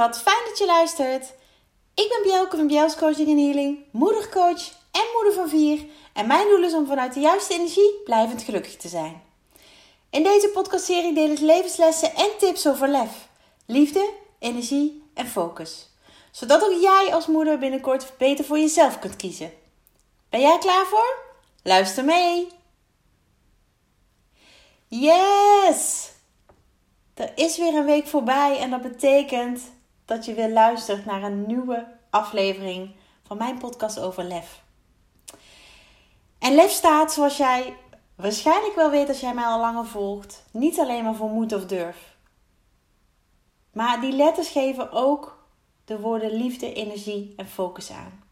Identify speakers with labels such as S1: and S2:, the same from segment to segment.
S1: wat fijn dat je luistert. Ik ben Bjelke van Bjels Coaching en Healing, moedercoach en moeder van vier. En mijn doel is om vanuit de juiste energie blijvend gelukkig te zijn. In deze podcastserie deel ik levenslessen en tips over lef, liefde, energie en focus. Zodat ook jij als moeder binnenkort beter voor jezelf kunt kiezen. Ben jij klaar voor? Luister mee! Yes! Er is weer een week voorbij en dat betekent dat je weer luistert naar een nieuwe aflevering van mijn podcast over lef. En lef staat, zoals jij waarschijnlijk wel weet als jij mij al langer volgt, niet alleen maar voor moed of durf. Maar die letters geven ook de woorden liefde, energie en focus aan.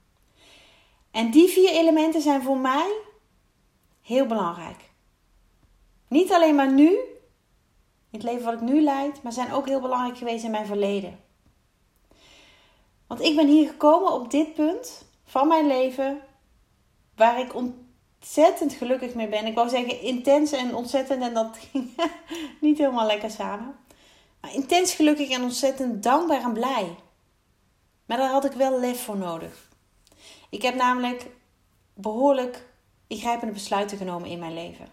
S1: En die vier elementen zijn voor mij heel belangrijk. Niet alleen maar nu, in het leven wat ik nu leid, maar zijn ook heel belangrijk geweest in mijn verleden. Want ik ben hier gekomen op dit punt van mijn leven waar ik ontzettend gelukkig mee ben. Ik wou zeggen intens en ontzettend en dat ging niet helemaal lekker samen. Maar intens gelukkig en ontzettend dankbaar en blij. Maar daar had ik wel lef voor nodig. Ik heb namelijk behoorlijk ingrijpende besluiten genomen in mijn leven.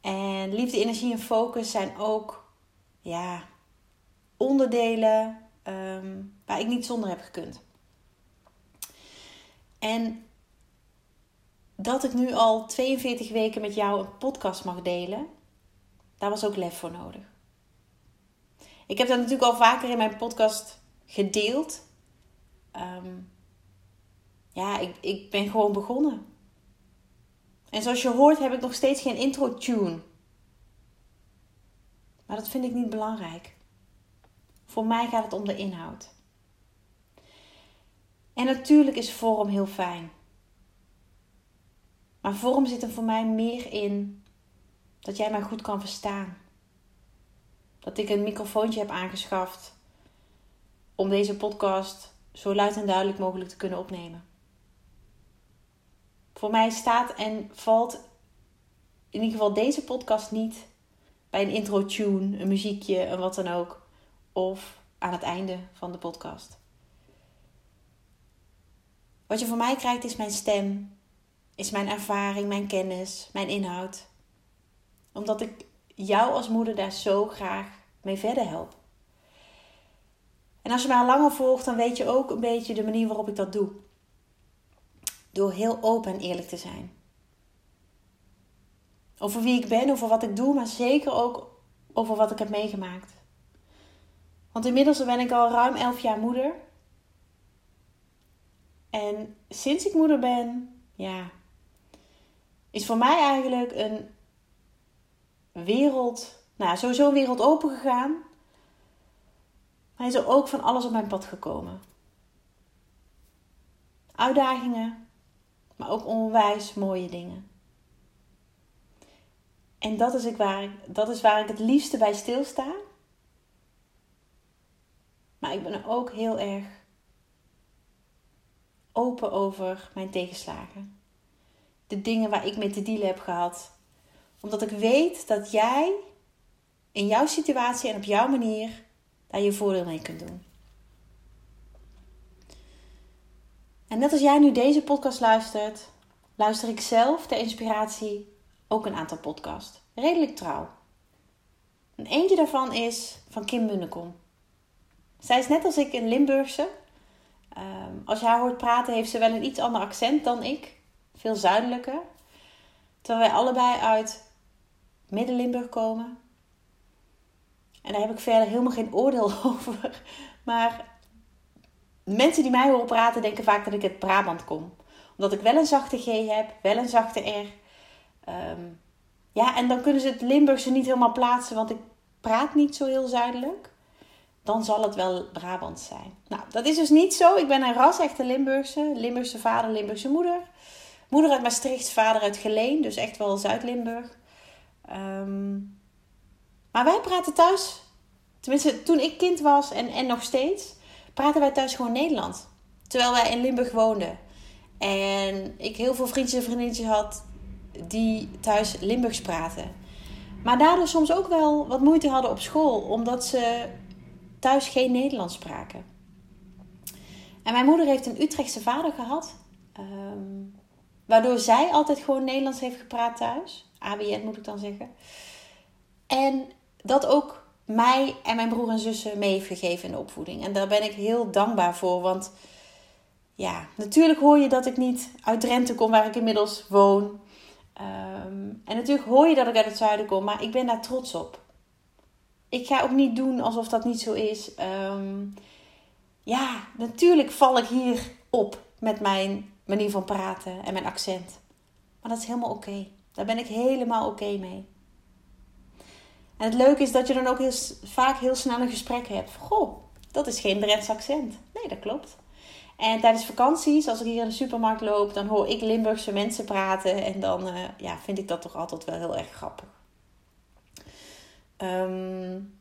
S1: En liefde, energie en focus zijn ook ja, onderdelen Ehm, waar ik niet zonder heb gekund. En dat ik nu al 42 weken met jou een podcast mag delen, daar was ook lef voor nodig. Ik heb dat natuurlijk al vaker in mijn podcast gedeeld. Ehm, ja, ik, ik ben gewoon begonnen. En zoals je hoort heb ik nog steeds geen intro-tune. Maar dat vind ik niet belangrijk. Voor mij gaat het om de inhoud. En natuurlijk is vorm heel fijn. Maar vorm zit er voor mij meer in dat jij mij goed kan verstaan. Dat ik een microfoontje heb aangeschaft om deze podcast zo luid en duidelijk mogelijk te kunnen opnemen. Voor mij staat en valt in ieder geval deze podcast niet bij een intro tune, een muziekje en wat dan ook of aan het einde van de podcast. Wat je van mij krijgt is mijn stem, is mijn ervaring, mijn kennis, mijn inhoud. Omdat ik jou als moeder daar zo graag mee verder help. En als je mij al langer volgt, dan weet je ook een beetje de manier waarop ik dat doe. Door heel open en eerlijk te zijn. Over wie ik ben, over wat ik doe, maar zeker ook over wat ik heb meegemaakt. Want inmiddels ben ik al ruim 11 jaar moeder. En sinds ik moeder ben, ja, is voor mij eigenlijk een wereld, nou sowieso een wereld open gegaan. Maar is er ook van alles op mijn pad gekomen. Uitdagingen, maar ook onwijs mooie dingen. En dat is, ik waar, dat is waar ik het liefste bij stilsta. Maar ik ben ook heel erg open over mijn tegenslagen. De dingen waar ik mee te dealen heb gehad. Omdat ik weet dat jij in jouw situatie en op jouw manier daar je voordeel mee kunt doen. En net als jij nu deze podcast luistert, luister ik zelf ter inspiratie ook een aantal podcasts. Redelijk trouw. En eentje daarvan is van Kim Munnekom. Zij is net als ik een Limburgse. Ehm, als je haar hoort praten, heeft ze wel een iets ander accent dan ik. Veel zuidelijker. Terwijl wij allebei uit Midden-Limburg komen. En daar heb ik verder helemaal geen oordeel over. Maar mensen die mij horen praten, denken vaak dat ik uit Brabant kom. Omdat ik wel een zachte G heb, wel een zachte R. Ehm, ja, en dan kunnen ze het Limburgse niet helemaal plaatsen, want ik praat niet zo heel zuidelijk dan zal het wel Brabant zijn. Nou, dat is dus niet zo. Ik ben een ras-echte Limburgse. Limburgse vader, Limburgse moeder. Moeder uit Maastricht, vader uit Geleen. Dus echt wel Zuid-Limburg. Ehm, maar wij praten thuis, tenminste toen ik kind was en, en nog steeds, praten wij thuis gewoon Nederlands. Terwijl wij in Limburg woonden. En ik heel veel vriendjes en vriendinnetjes had die thuis Limburgs praten. Maar daardoor soms ook wel wat moeite hadden op school. Omdat ze thuis geen Nederlands spraken. En mijn moeder heeft een Utrechtse vader gehad. Ehm, waardoor zij altijd gewoon Nederlands heeft gepraat thuis. ABN moet ik dan zeggen. En dat ook mij en mijn broer en zussen mee heeft gegeven in de opvoeding. En daar ben ik heel dankbaar voor. Want ja, natuurlijk hoor je dat ik niet uit Drenthe kom, waar ik inmiddels woon. Ehm, en natuurlijk hoor je dat ik uit het zuiden kom, maar ik ben daar trots op. Ik ga ook niet doen alsof dat niet zo is. Ehm, ja, natuurlijk val ik hier op met mijn manier van praten en mijn accent. Maar dat is helemaal oké. Daar ben ik helemaal oké mee. En het leuke is dat je dan ook heel, vaak heel snel een gesprek hebt. Goh, dat is geen Drents accent. Nee, dat klopt. En tijdens vakanties, als ik hier in de supermarkt loop, dan hoor ik Limburgse mensen praten. En dan uh, ja, vind ik dat toch altijd wel heel erg grappig. Um,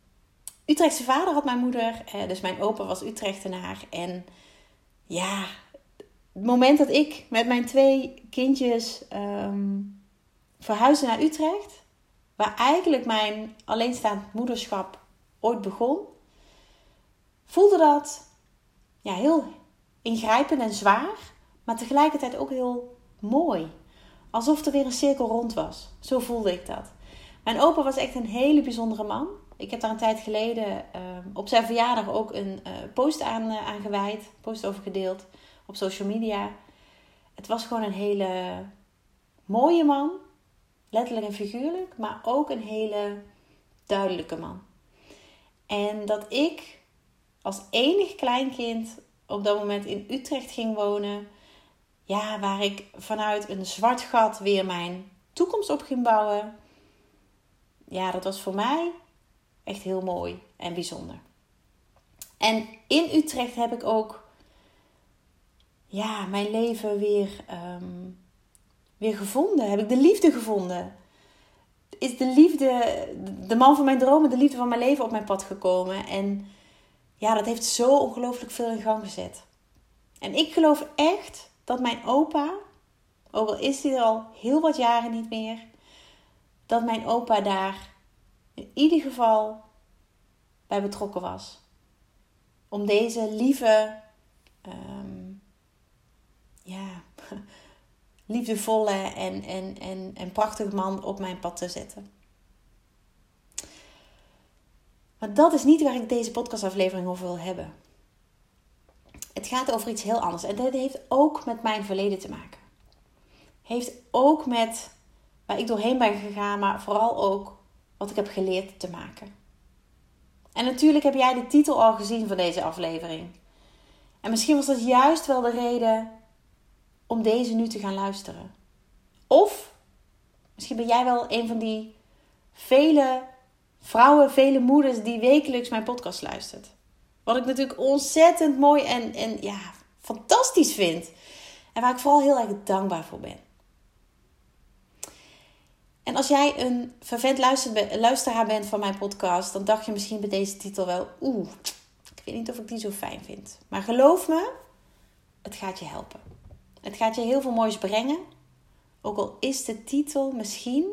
S1: Utrechtse vader had mijn moeder, eh, dus mijn opa was Utrechtenaar. En ja, het moment dat ik met mijn twee kindjes um, verhuisde naar Utrecht, waar eigenlijk mijn alleenstaand moederschap ooit begon, voelde dat ja, heel ingrijpend en zwaar, maar tegelijkertijd ook heel mooi. Alsof er weer een cirkel rond was. Zo voelde ik dat. Mijn opa was echt een hele bijzondere man. Ik heb daar een tijd geleden ehm, op zijn verjaardag ook een uh, post aan, uh, aan gewijd, post over gedeeld op social media. Het was gewoon een hele mooie man, letterlijk en figuurlijk, maar ook een hele duidelijke man. En dat ik als enig kleinkind op dat moment in Utrecht ging wonen, ja, waar ik vanuit een zwart gat weer mijn toekomst op ging bouwen. Ja, dat was voor mij echt heel mooi en bijzonder. En in Utrecht heb ik ook ja, mijn leven weer, ehm, weer gevonden. Heb ik de liefde gevonden. Is de liefde, de man van mijn dromen, de liefde van mijn leven op mijn pad gekomen. En ja, dat heeft zo ongelooflijk veel in gang gezet. En ik geloof echt dat mijn opa, ook al is hij er al heel wat jaren niet meer, dat mijn opa daar in ieder geval bij betrokken was. Om deze lieve, um, ja, liefdevolle en, en, en, en prachtige man op mijn pad te zetten. Maar dat is niet waar ik deze podcastaflevering over wil hebben. Het gaat over iets heel anders. En dat heeft ook met mijn verleden te maken. Heeft ook met waar ik doorheen ben gegaan, maar vooral ook wat ik heb geleerd te maken. En natuurlijk heb jij de titel al gezien van deze aflevering. En misschien was dat juist wel de reden om deze nu te gaan luisteren. Of misschien ben jij wel een van die vele vrouwen, vele moeders die wekelijks mijn podcast luistert. Wat ik natuurlijk ontzettend mooi en, en ja, fantastisch vind. En waar ik vooral heel erg dankbaar voor ben. En als jij een vervent luisteraar bent van mijn podcast, dan dacht je misschien bij deze titel wel: oeh, ik weet niet of ik die zo fijn vind. Maar geloof me, het gaat je helpen. Het gaat je heel veel moois brengen. Ook al is de titel misschien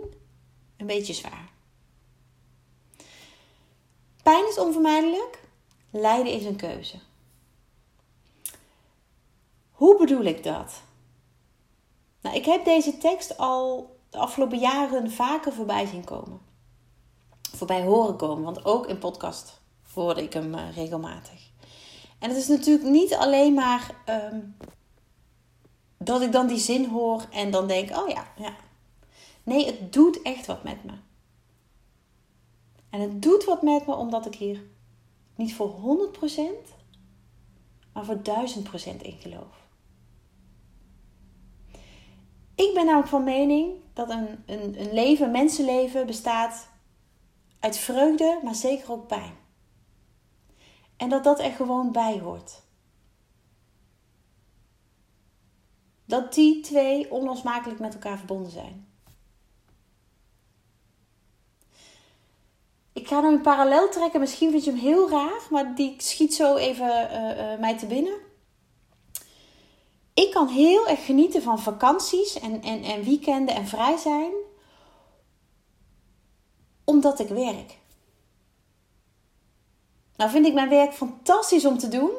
S1: een beetje zwaar. Pijn is onvermijdelijk, lijden is een keuze. Hoe bedoel ik dat? Nou, ik heb deze tekst al de afgelopen jaren vaker voorbij zien komen. Voorbij horen komen, want ook in podcast hoorde ik hem uh, regelmatig. En het is natuurlijk niet alleen maar um, dat ik dan die zin hoor en dan denk: oh ja, ja. Nee, het doet echt wat met me. En het doet wat met me omdat ik hier niet voor 100%, maar voor 1000% in geloof. Ik ben namelijk van mening dat een, een, een leven, mensenleven, bestaat uit vreugde, maar zeker ook pijn. En dat dat er gewoon bij hoort. Dat die twee onlosmakelijk met elkaar verbonden zijn. Ik ga nu een parallel trekken. Misschien vind je hem heel raar, maar die schiet zo even uh, uh, mij te binnen. Ik kan heel erg genieten van vakanties en, en, en weekenden en vrij zijn, omdat ik werk. Nou vind ik mijn werk fantastisch om te doen.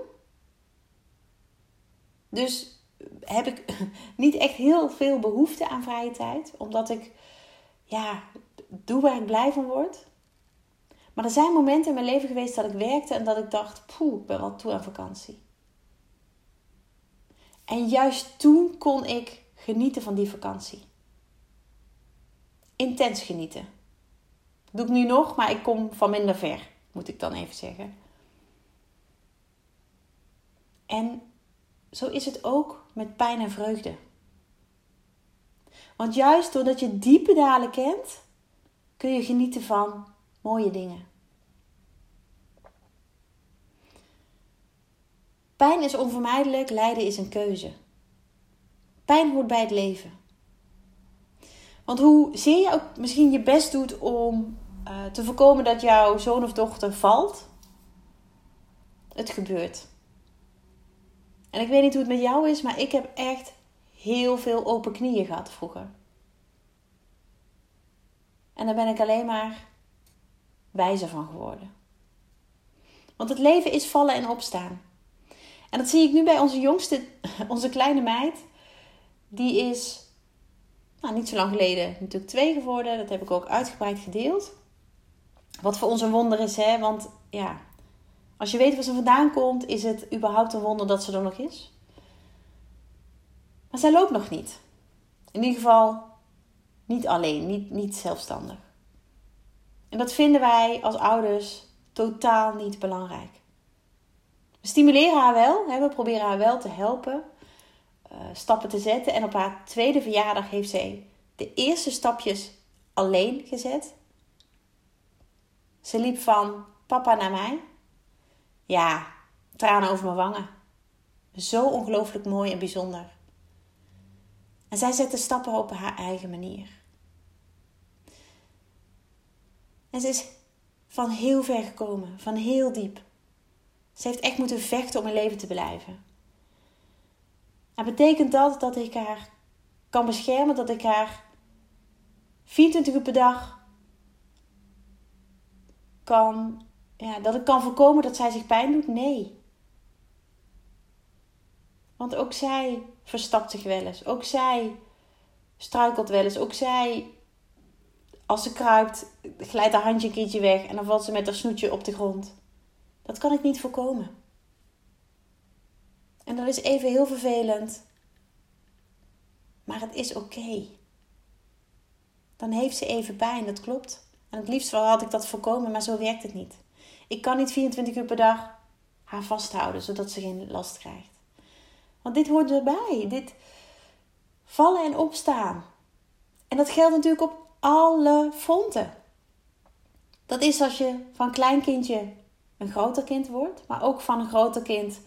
S1: Dus heb ik niet echt heel veel behoefte aan vrije tijd. Omdat ik ja, doe waar ik blij van word. Maar er zijn momenten in mijn leven geweest dat ik werkte en dat ik dacht, poeh, ik ben wel toe aan vakantie. En juist toen kon ik genieten van die vakantie. Intens genieten. Doe ik nu nog, maar ik kom van minder ver, moet ik dan even zeggen. En zo is het ook met pijn en vreugde. Want juist doordat je diepe dalen kent, kun je genieten van mooie dingen. Pijn is onvermijdelijk, lijden is een keuze. Pijn hoort bij het leven. Want hoe zeer je ook misschien je best doet om uh, te voorkomen dat jouw zoon of dochter valt, het gebeurt. En ik weet niet hoe het met jou is, maar ik heb echt heel veel open knieën gehad vroeger. En daar ben ik alleen maar wijzer van geworden. Want het leven is vallen en opstaan. En dat zie ik nu bij onze jongste, onze kleine meid. Die is nou, niet zo lang geleden natuurlijk twee geworden. Dat heb ik ook uitgebreid gedeeld. Wat voor ons een wonder is, hè? Want ja, als je weet waar ze vandaan komt, is het überhaupt een wonder dat ze er nog is. Maar zij loopt nog niet. In ieder geval niet alleen, niet, niet zelfstandig. En dat vinden wij als ouders totaal niet belangrijk. We stimuleren haar wel, hè, we proberen haar wel te helpen, uh, stappen te zetten. En op haar tweede verjaardag heeft zij de eerste stapjes alleen gezet. Ze liep van papa naar mij. Ja, tranen over mijn wangen. Zo ongelooflijk mooi en bijzonder. En zij zette stappen op haar eigen manier. En ze is van heel ver gekomen, van heel diep. Ze heeft echt moeten vechten om in leven te blijven. En betekent dat dat ik haar kan beschermen, dat ik haar 24 uur per dag kan, ja, dat ik kan voorkomen dat zij zich pijn doet? Nee. Want ook zij verstapt zich wel eens. Ook zij struikelt wel eens. Ook zij, als ze kruipt, glijdt haar handje een keertje weg en dan valt ze met haar snoetje op de grond. Dat kan ik niet voorkomen. En dat is even heel vervelend. Maar het is oké. Dan heeft ze even pijn, dat klopt. En het liefst had ik dat voorkomen, maar zo werkt het niet. Ik kan niet 24 uur per dag haar vasthouden, zodat ze geen last krijgt. Want dit hoort erbij. Dit vallen en opstaan. En dat geldt natuurlijk op alle fronten. Dat is als je van klein kindje een groter kind wordt, maar ook van een groter kind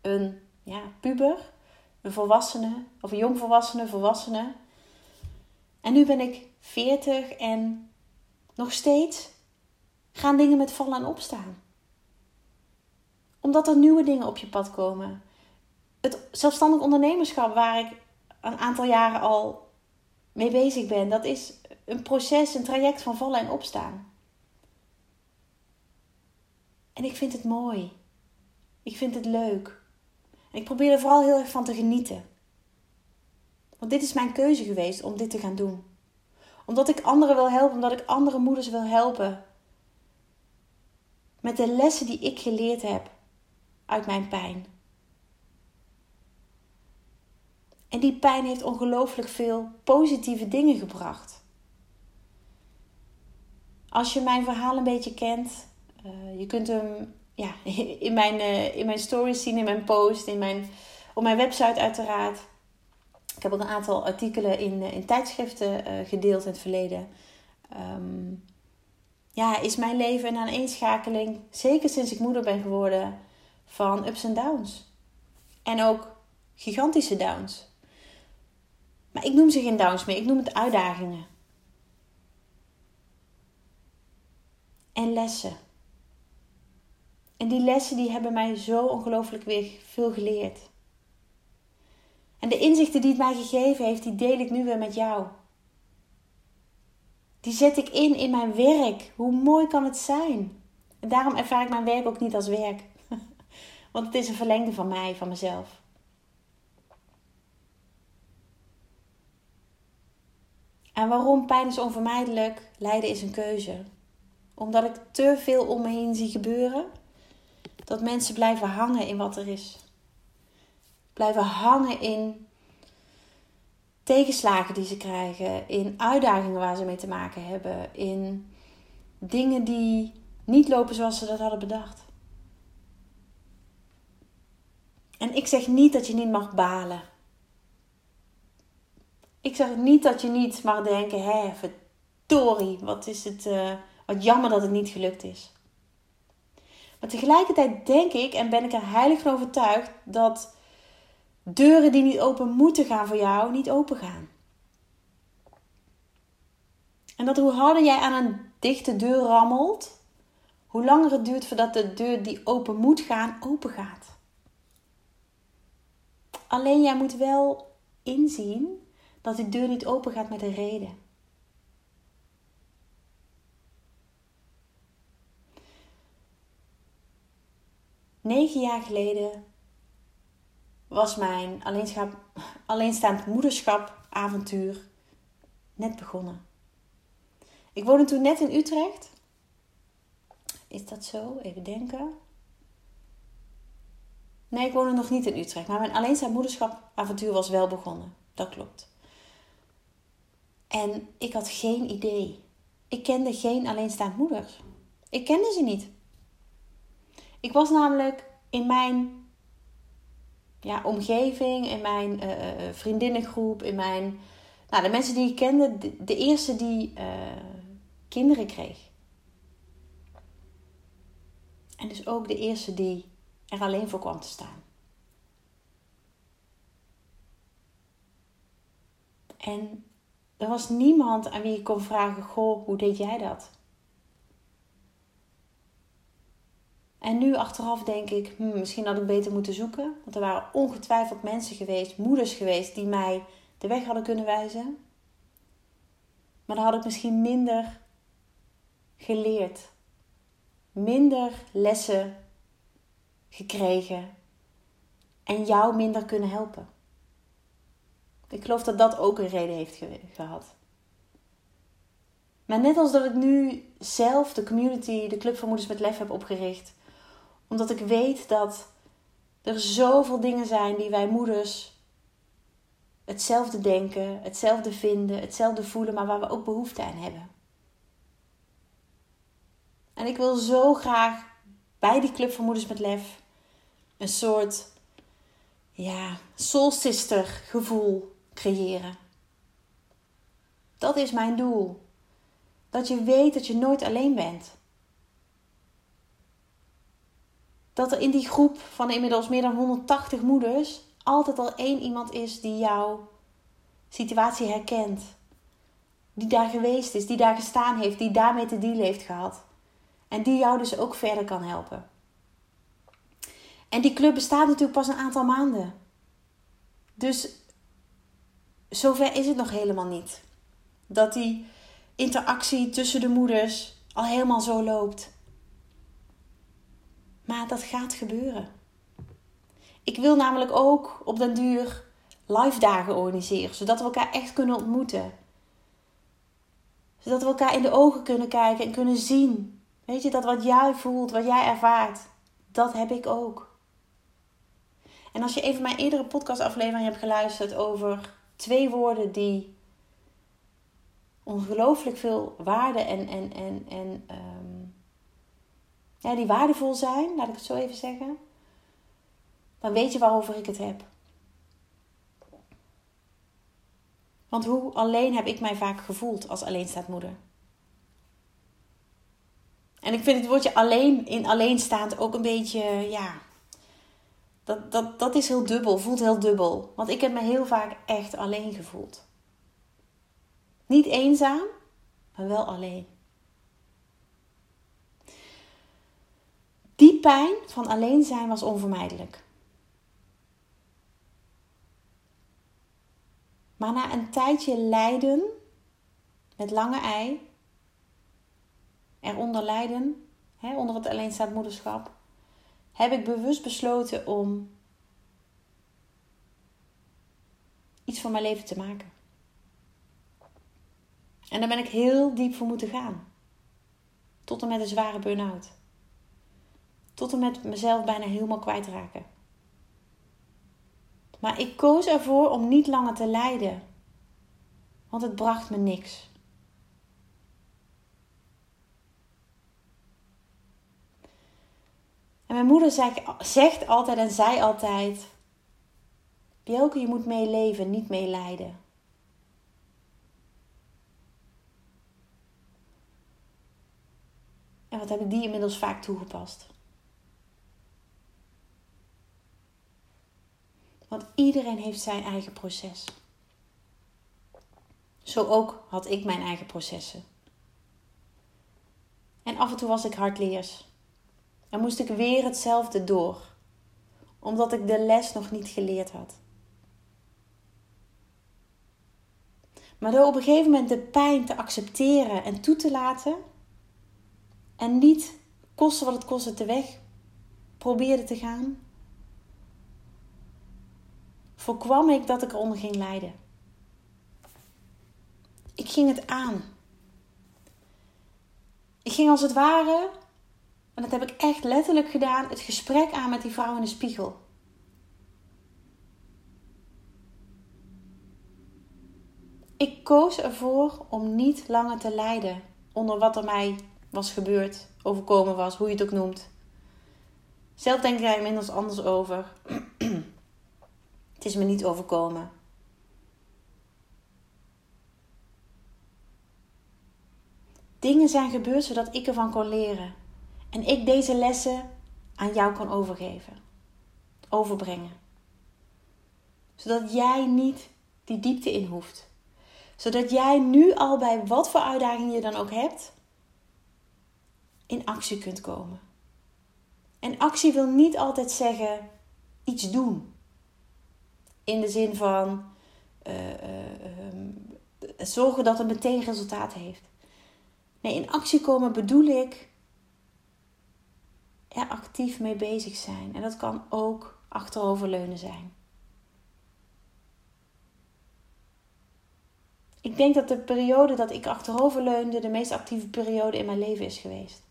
S1: een ja, puber, een volwassene of een jongvolwassene, volwassene. En nu ben ik 40 en nog steeds gaan dingen met vallen en opstaan. Omdat er nieuwe dingen op je pad komen. Het zelfstandig ondernemerschap waar ik een aantal jaren al mee bezig ben, dat is een proces, een traject van vallen en opstaan. En ik vind het mooi. Ik vind het leuk. En ik probeer er vooral heel erg van te genieten. Want dit is mijn keuze geweest om dit te gaan doen. Omdat ik anderen wil helpen, omdat ik andere moeders wil helpen. Met de lessen die ik geleerd heb uit mijn pijn. En die pijn heeft ongelooflijk veel positieve dingen gebracht. Als je mijn verhaal een beetje kent, je kunt hem ja, in, mijn, uh, in mijn stories zien, in mijn post, in mijn, op mijn website uiteraard. Ik heb ook een aantal artikelen in, uh, in tijdschriften gedeeld in het verleden. Um, ja, is mijn leven een aaneenschakeling, zeker sinds ik moeder ben geworden, van ups en downs. En ook gigantische downs. Maar ik noem ze geen downs meer, ik noem het uitdagingen. En lessen. En die lessen die hebben mij zo ongelooflijk weer veel geleerd. En de inzichten die het mij gegeven heeft, die deel ik nu weer met jou. Die zet ik in in mijn werk. Hoe mooi kan het zijn? En daarom ervaar ik mijn werk ook niet als werk. Want het is een verlengde van mij, van mezelf. En waarom pijn is onvermijdelijk, lijden is een keuze. Omdat ik te veel om me heen zie gebeuren, dat mensen blijven hangen in wat er is. Blijven hangen in tegenslagen die ze krijgen, in uitdagingen waar ze mee te maken hebben, in dingen die niet lopen zoals ze dat hadden bedacht. En ik zeg niet dat je niet mag balen. Ik zeg niet dat je niet mag denken: hé, verdorie, wat is het, uh, wat jammer dat het niet gelukt is. Maar tegelijkertijd denk ik en ben ik er heilig van overtuigd dat deuren die niet open moeten gaan voor jou, niet open gaan. En dat hoe harder jij aan een dichte deur rammelt, hoe langer het duurt voordat de deur die open moet gaan, open gaat. Alleen jij moet wel inzien dat die deur niet open gaat met een reden. Negen jaar geleden was mijn alleenstaand moederschap avontuur net begonnen. Ik woonde toen net in Utrecht. Is dat zo? Even denken. Nee, ik woonde nog niet in Utrecht. Maar mijn alleenstaand moederschap avontuur was wel begonnen. Dat klopt. En ik had geen idee. Ik kende geen alleenstaand moeders. Ik kende ze niet. Ik was namelijk in mijn ja, omgeving, in mijn uh, vriendinnengroep, in mijn. Nou, de mensen die ik kende, de, eerste die kinderen kreeg. En dus ook de eerste die er alleen voor kwam te staan. En er was niemand aan wie ik kon vragen: Goh, hoe deed jij dat? En nu achteraf denk ik, hmm, misschien had ik beter moeten zoeken. Want er waren ongetwijfeld mensen geweest, moeders geweest, die mij de weg hadden kunnen wijzen. Maar dan had ik misschien minder geleerd. Minder lessen gekregen. En jou minder kunnen helpen. Ik geloof dat dat ook een reden heeft gehad. Maar net als dat ik nu zelf de community, de Club van Moeders met Lef heb opgericht, omdat ik weet dat er zoveel dingen zijn die wij moeders hetzelfde denken, hetzelfde vinden, hetzelfde voelen, maar waar we ook behoefte aan hebben. En ik wil zo graag bij die Club van Moeders met Lef een soort ja, soul sister gevoel creëren. Dat is mijn doel. Dat je weet dat je nooit alleen bent. Dat er in die groep van inmiddels meer dan 180 moeders altijd al één iemand is die jouw situatie herkent. Die daar geweest is, die daar gestaan heeft, die daarmee te dealen heeft gehad. En die jou dus ook verder kan helpen. En die club bestaat natuurlijk pas een aantal maanden. Dus zover is het nog helemaal niet. Dat die interactie tussen de moeders al helemaal zo loopt. Maar dat gaat gebeuren. Ik wil namelijk ook op den duur live dagen organiseren, zodat we elkaar echt kunnen ontmoeten. Zodat we elkaar in de ogen kunnen kijken en kunnen zien. Weet je, dat wat jij voelt, wat jij ervaart, dat heb ik ook. En als je even mijn eerdere podcastaflevering hebt geluisterd over twee woorden die ongelooflijk veel waarde en, en, en, en um, ja, die waardevol zijn, laat ik het zo even zeggen, dan weet je waarover ik het heb. Want hoe alleen heb ik mij vaak gevoeld als alleenstaand moeder? En ik vind het woordje alleen in alleenstaand ook een beetje, ja, dat, dat, dat is heel dubbel, voelt heel dubbel. Want ik heb me heel vaak echt alleen gevoeld. Niet eenzaam, maar wel alleen. Die pijn van alleen zijn was onvermijdelijk. Maar na een tijdje lijden met lange ei, eronder lijden, hè, onder het alleenstaand moederschap, heb ik bewust besloten om iets van mijn leven te maken. En daar ben ik heel diep voor moeten gaan. Tot en met een zware burn-out. Tot en met mezelf bijna helemaal kwijtraken. Maar ik koos ervoor om niet langer te lijden. Want het bracht me niks. En mijn moeder zegt altijd en zei altijd: Bjelke, je moet meeleven, niet meelijden. En wat heb ik die inmiddels vaak toegepast? Want iedereen heeft zijn eigen proces. Zo ook had ik mijn eigen processen. En af en toe was ik hardleers. En moest ik weer hetzelfde door, omdat ik de les nog niet geleerd had. Maar door op een gegeven moment de pijn te accepteren en toe te laten, en niet kosten wat het kostte te weg probeerde te gaan, voorkwam ik dat ik eronder ging lijden. Ik ging het aan. Ik ging als het ware, en dat heb ik echt letterlijk gedaan, het gesprek aan met die vrouw in de spiegel. Ik koos ervoor om niet langer te lijden onder wat er mij was gebeurd, overkomen was, hoe je het ook noemt. Zelf denk ik daar inmiddels anders over. Het is me niet overkomen. Dingen zijn gebeurd zodat ik ervan kon leren. En ik deze lessen aan jou kan overgeven. Overbrengen. Zodat jij niet die diepte in hoeft. Zodat jij nu al bij wat voor uitdaging je dan ook hebt, in actie kunt komen. En actie wil niet altijd zeggen iets doen. In de zin van uh, uh, zorgen dat het meteen resultaat heeft. Nee, in actie komen bedoel ik er actief mee bezig zijn. En dat kan ook achteroverleunen zijn. Ik denk dat de periode dat ik achteroverleunde de meest actieve periode in mijn leven is geweest.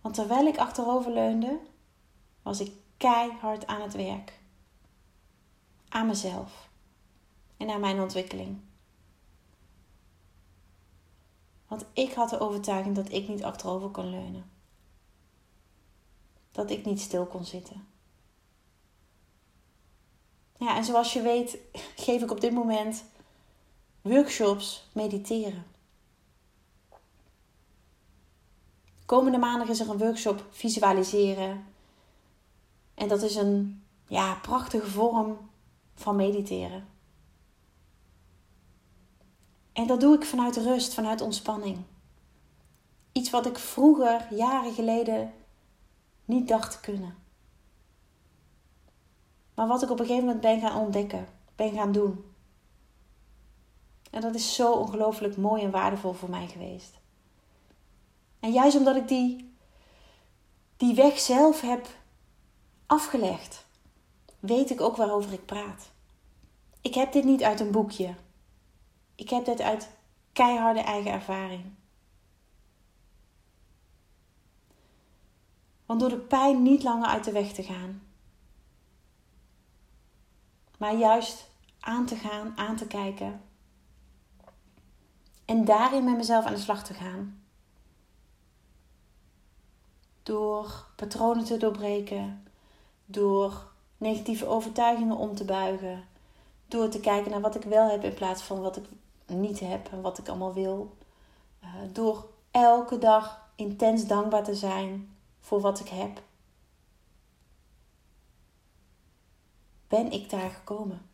S1: Want terwijl ik achteroverleunde, was ik keihard aan het werk. Aan mezelf en aan mijn ontwikkeling. Want ik had de overtuiging dat ik niet achterover kon leunen. Dat ik niet stil kon zitten. Ja, en zoals je weet, geef ik op dit moment workshops mediteren. Komende maandag is er een workshop visualiseren. En dat is een ja, prachtige vorm van mediteren. En dat doe ik vanuit rust, vanuit ontspanning. Iets wat ik vroeger, jaren geleden, niet dacht te kunnen. Maar wat ik op een gegeven moment ben gaan ontdekken, ben gaan doen. En dat is zo ongelooflijk mooi en waardevol voor mij geweest. En juist omdat ik die, die weg zelf heb afgelegd, weet ik ook waarover ik praat. Ik heb dit niet uit een boekje. Ik heb dit uit keiharde eigen ervaring. Want door de pijn niet langer uit de weg te gaan, maar juist aan te gaan, aan te kijken en daarin met mezelf aan de slag te gaan door patronen te doorbreken, door negatieve overtuigingen om te buigen, door te kijken naar wat ik wel heb in plaats van wat ik niet heb en wat ik allemaal wil, uh, door elke dag intens dankbaar te zijn voor wat ik heb. Ben ik daar gekomen?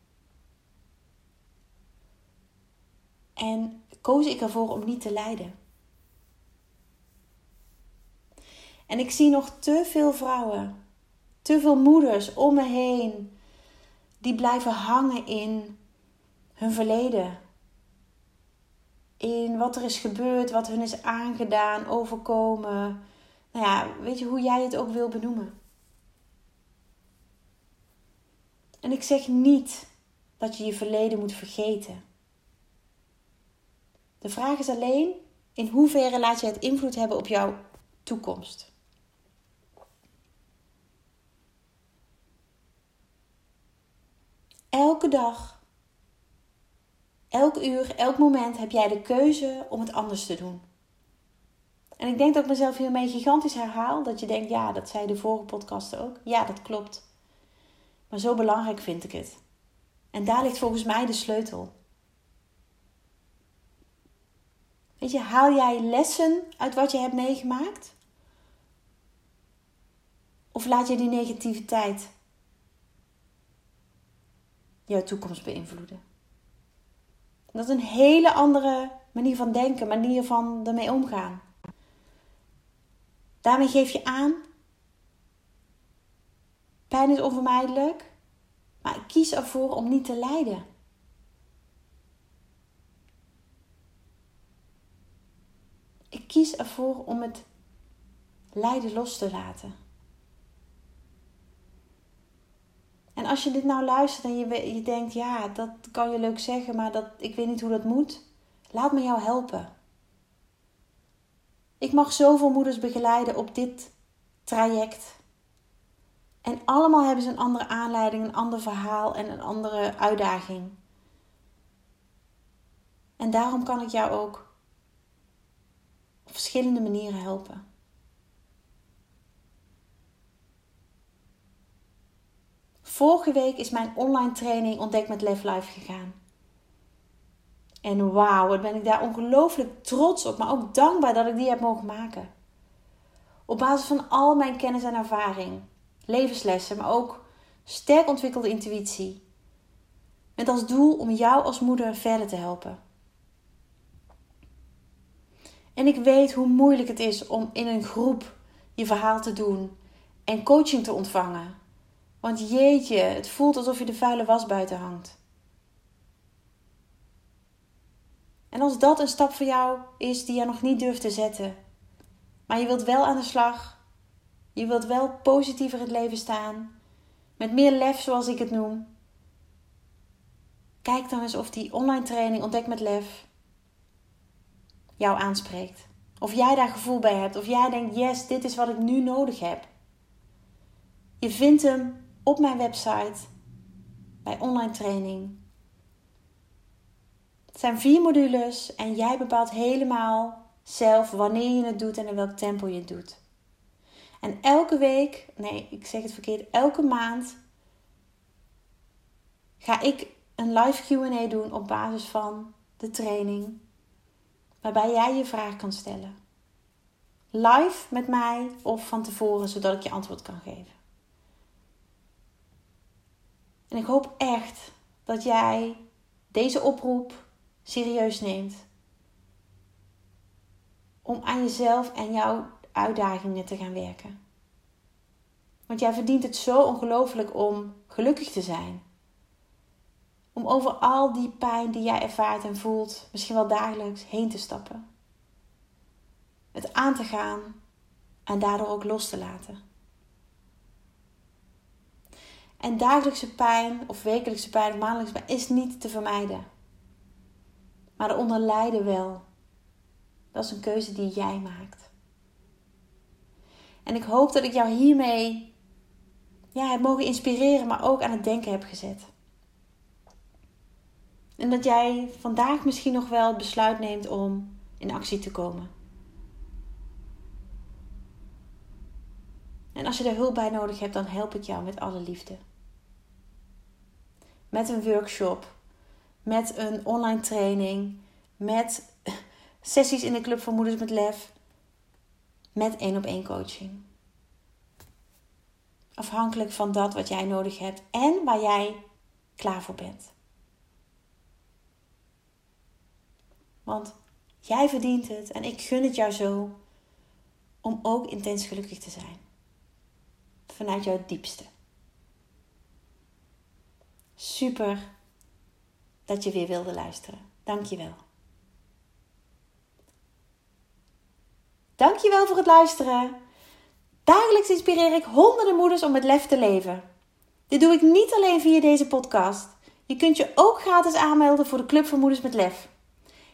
S1: En koos ik ervoor om niet te lijden. En ik zie nog te veel vrouwen, te veel moeders om me heen, die blijven hangen in hun verleden. in wat er is gebeurd, wat hun is aangedaan, overkomen. Nou ja, weet je hoe jij het ook wil benoemen. En ik zeg niet dat je je verleden moet vergeten. De vraag is alleen in hoeverre laat je het invloed hebben op jouw toekomst. Elke dag, elk uur, elk moment heb jij de keuze om het anders te doen. En ik denk dat ik mezelf hiermee gigantisch herhaal. Dat je denkt, ja, dat zei de vorige podcast ook. Ja, dat klopt. Maar zo belangrijk vind ik het. En daar ligt volgens mij de sleutel. Weet je, haal jij lessen uit wat je hebt meegemaakt? Of laat je die negativiteit jouw toekomst beïnvloeden? Dat is een hele andere manier van denken, manier van ermee omgaan. Daarmee geef je aan, pijn is onvermijdelijk, maar ik kies ervoor om niet te lijden. Ik kies ervoor om het lijden los te laten. Als je dit nou luistert en je, je denkt, ja, dat kan je leuk zeggen, maar dat, ik weet niet hoe dat moet. Laat me jou helpen. Ik mag zoveel moeders begeleiden op dit traject. En allemaal hebben ze een andere aanleiding, een ander verhaal en een andere uitdaging. En daarom kan ik jou ook op verschillende manieren helpen. Vorige week is mijn online training Ontdek met Lef Life gegaan. En wauw, wat ben ik daar ongelooflijk trots op, maar ook dankbaar dat ik die heb mogen maken. Op basis van al mijn kennis en ervaring, levenslessen, maar ook sterk ontwikkelde intuïtie. Met als doel om jou als moeder verder te helpen. En ik weet hoe moeilijk het is om in een groep je verhaal te doen en coaching te ontvangen. Want jeetje, het voelt alsof je de vuile was buiten hangt. En als dat een stap voor jou is die je nog niet durft te zetten, maar je wilt wel aan de slag, je wilt wel positiever het leven staan, met meer lef zoals ik het noem, kijk dan eens of die online training Ontdek met Lef jou aanspreekt. Of jij daar gevoel bij hebt, of jij denkt, yes, dit is wat ik nu nodig heb. Je vindt hem op mijn website bij online training het zijn vier modules en jij bepaalt helemaal zelf wanneer je het doet en in welk tempo je het doet. En elke week, nee, ik zeg het verkeerd, elke maand ga ik een live QA doen op basis van de training, waarbij jij je vraag kan stellen. Live met mij of van tevoren, zodat ik je antwoord kan geven. En ik hoop echt dat jij deze oproep serieus neemt. Om aan jezelf en jouw uitdagingen te gaan werken. Want jij verdient het zo ongelooflijk om gelukkig te zijn. Om over al die pijn die jij ervaart en voelt, misschien wel dagelijks, heen te stappen. Het aan te gaan en daardoor ook los te laten. En dagelijkse pijn of wekelijkse pijn of maandelijkse pijn is niet te vermijden maar eronder lijden wel. Dat is een keuze die jij maakt. En ik hoop dat ik jou hiermee ja, heb mogen inspireren, maar ook aan het denken heb gezet. En dat jij vandaag misschien nog wel het besluit neemt om in actie te komen. En als je er hulp bij nodig hebt, dan help ik jou met alle liefde. Met een workshop met een online training, met sessies in de Club van Moeders met Lef, met één op één coaching. Afhankelijk van dat wat jij nodig hebt en waar jij klaar voor bent. Want jij verdient het en ik gun het jou zo om ook intens gelukkig te zijn. Vanuit jouw diepste. Super dat je weer wilde luisteren. Dank je wel. Dankjewel voor het luisteren. Dagelijks inspireer ik honderden moeders om met lef te leven. Dit doe ik niet alleen via deze podcast. Je kunt je ook gratis aanmelden voor de Club voor Moeders met Lef.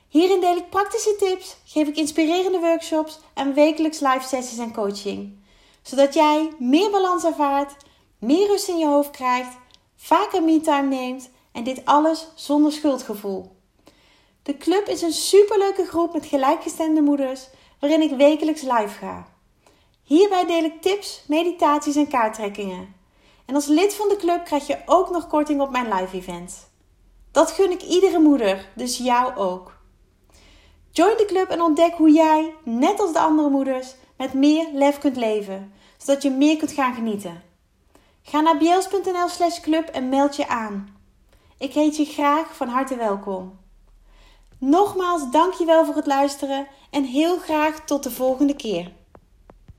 S1: Hierin deel ik praktische tips, geef ik inspirerende workshops en wekelijks live sessies en coaching. Zodat jij meer balans ervaart, meer rust in je hoofd krijgt, vaker me-time neemt en dit alles zonder schuldgevoel. De club is een superleuke groep met gelijkgestemde moeders waarin ik wekelijks live ga. Hierbij deel ik tips, meditaties en kaarttrekkingen. En als lid van de club krijg je ook nog korting op mijn live event. Dat gun ik iedere moeder, dus jou ook. Join de club en ontdek hoe jij, net als de andere moeders, met meer lef kunt leven, zodat je meer kunt gaan genieten. Ga naar bjels.nl slash club en meld je aan. Ik heet je graag van harte welkom. Nogmaals dankjewel voor het luisteren en heel graag tot de volgende keer.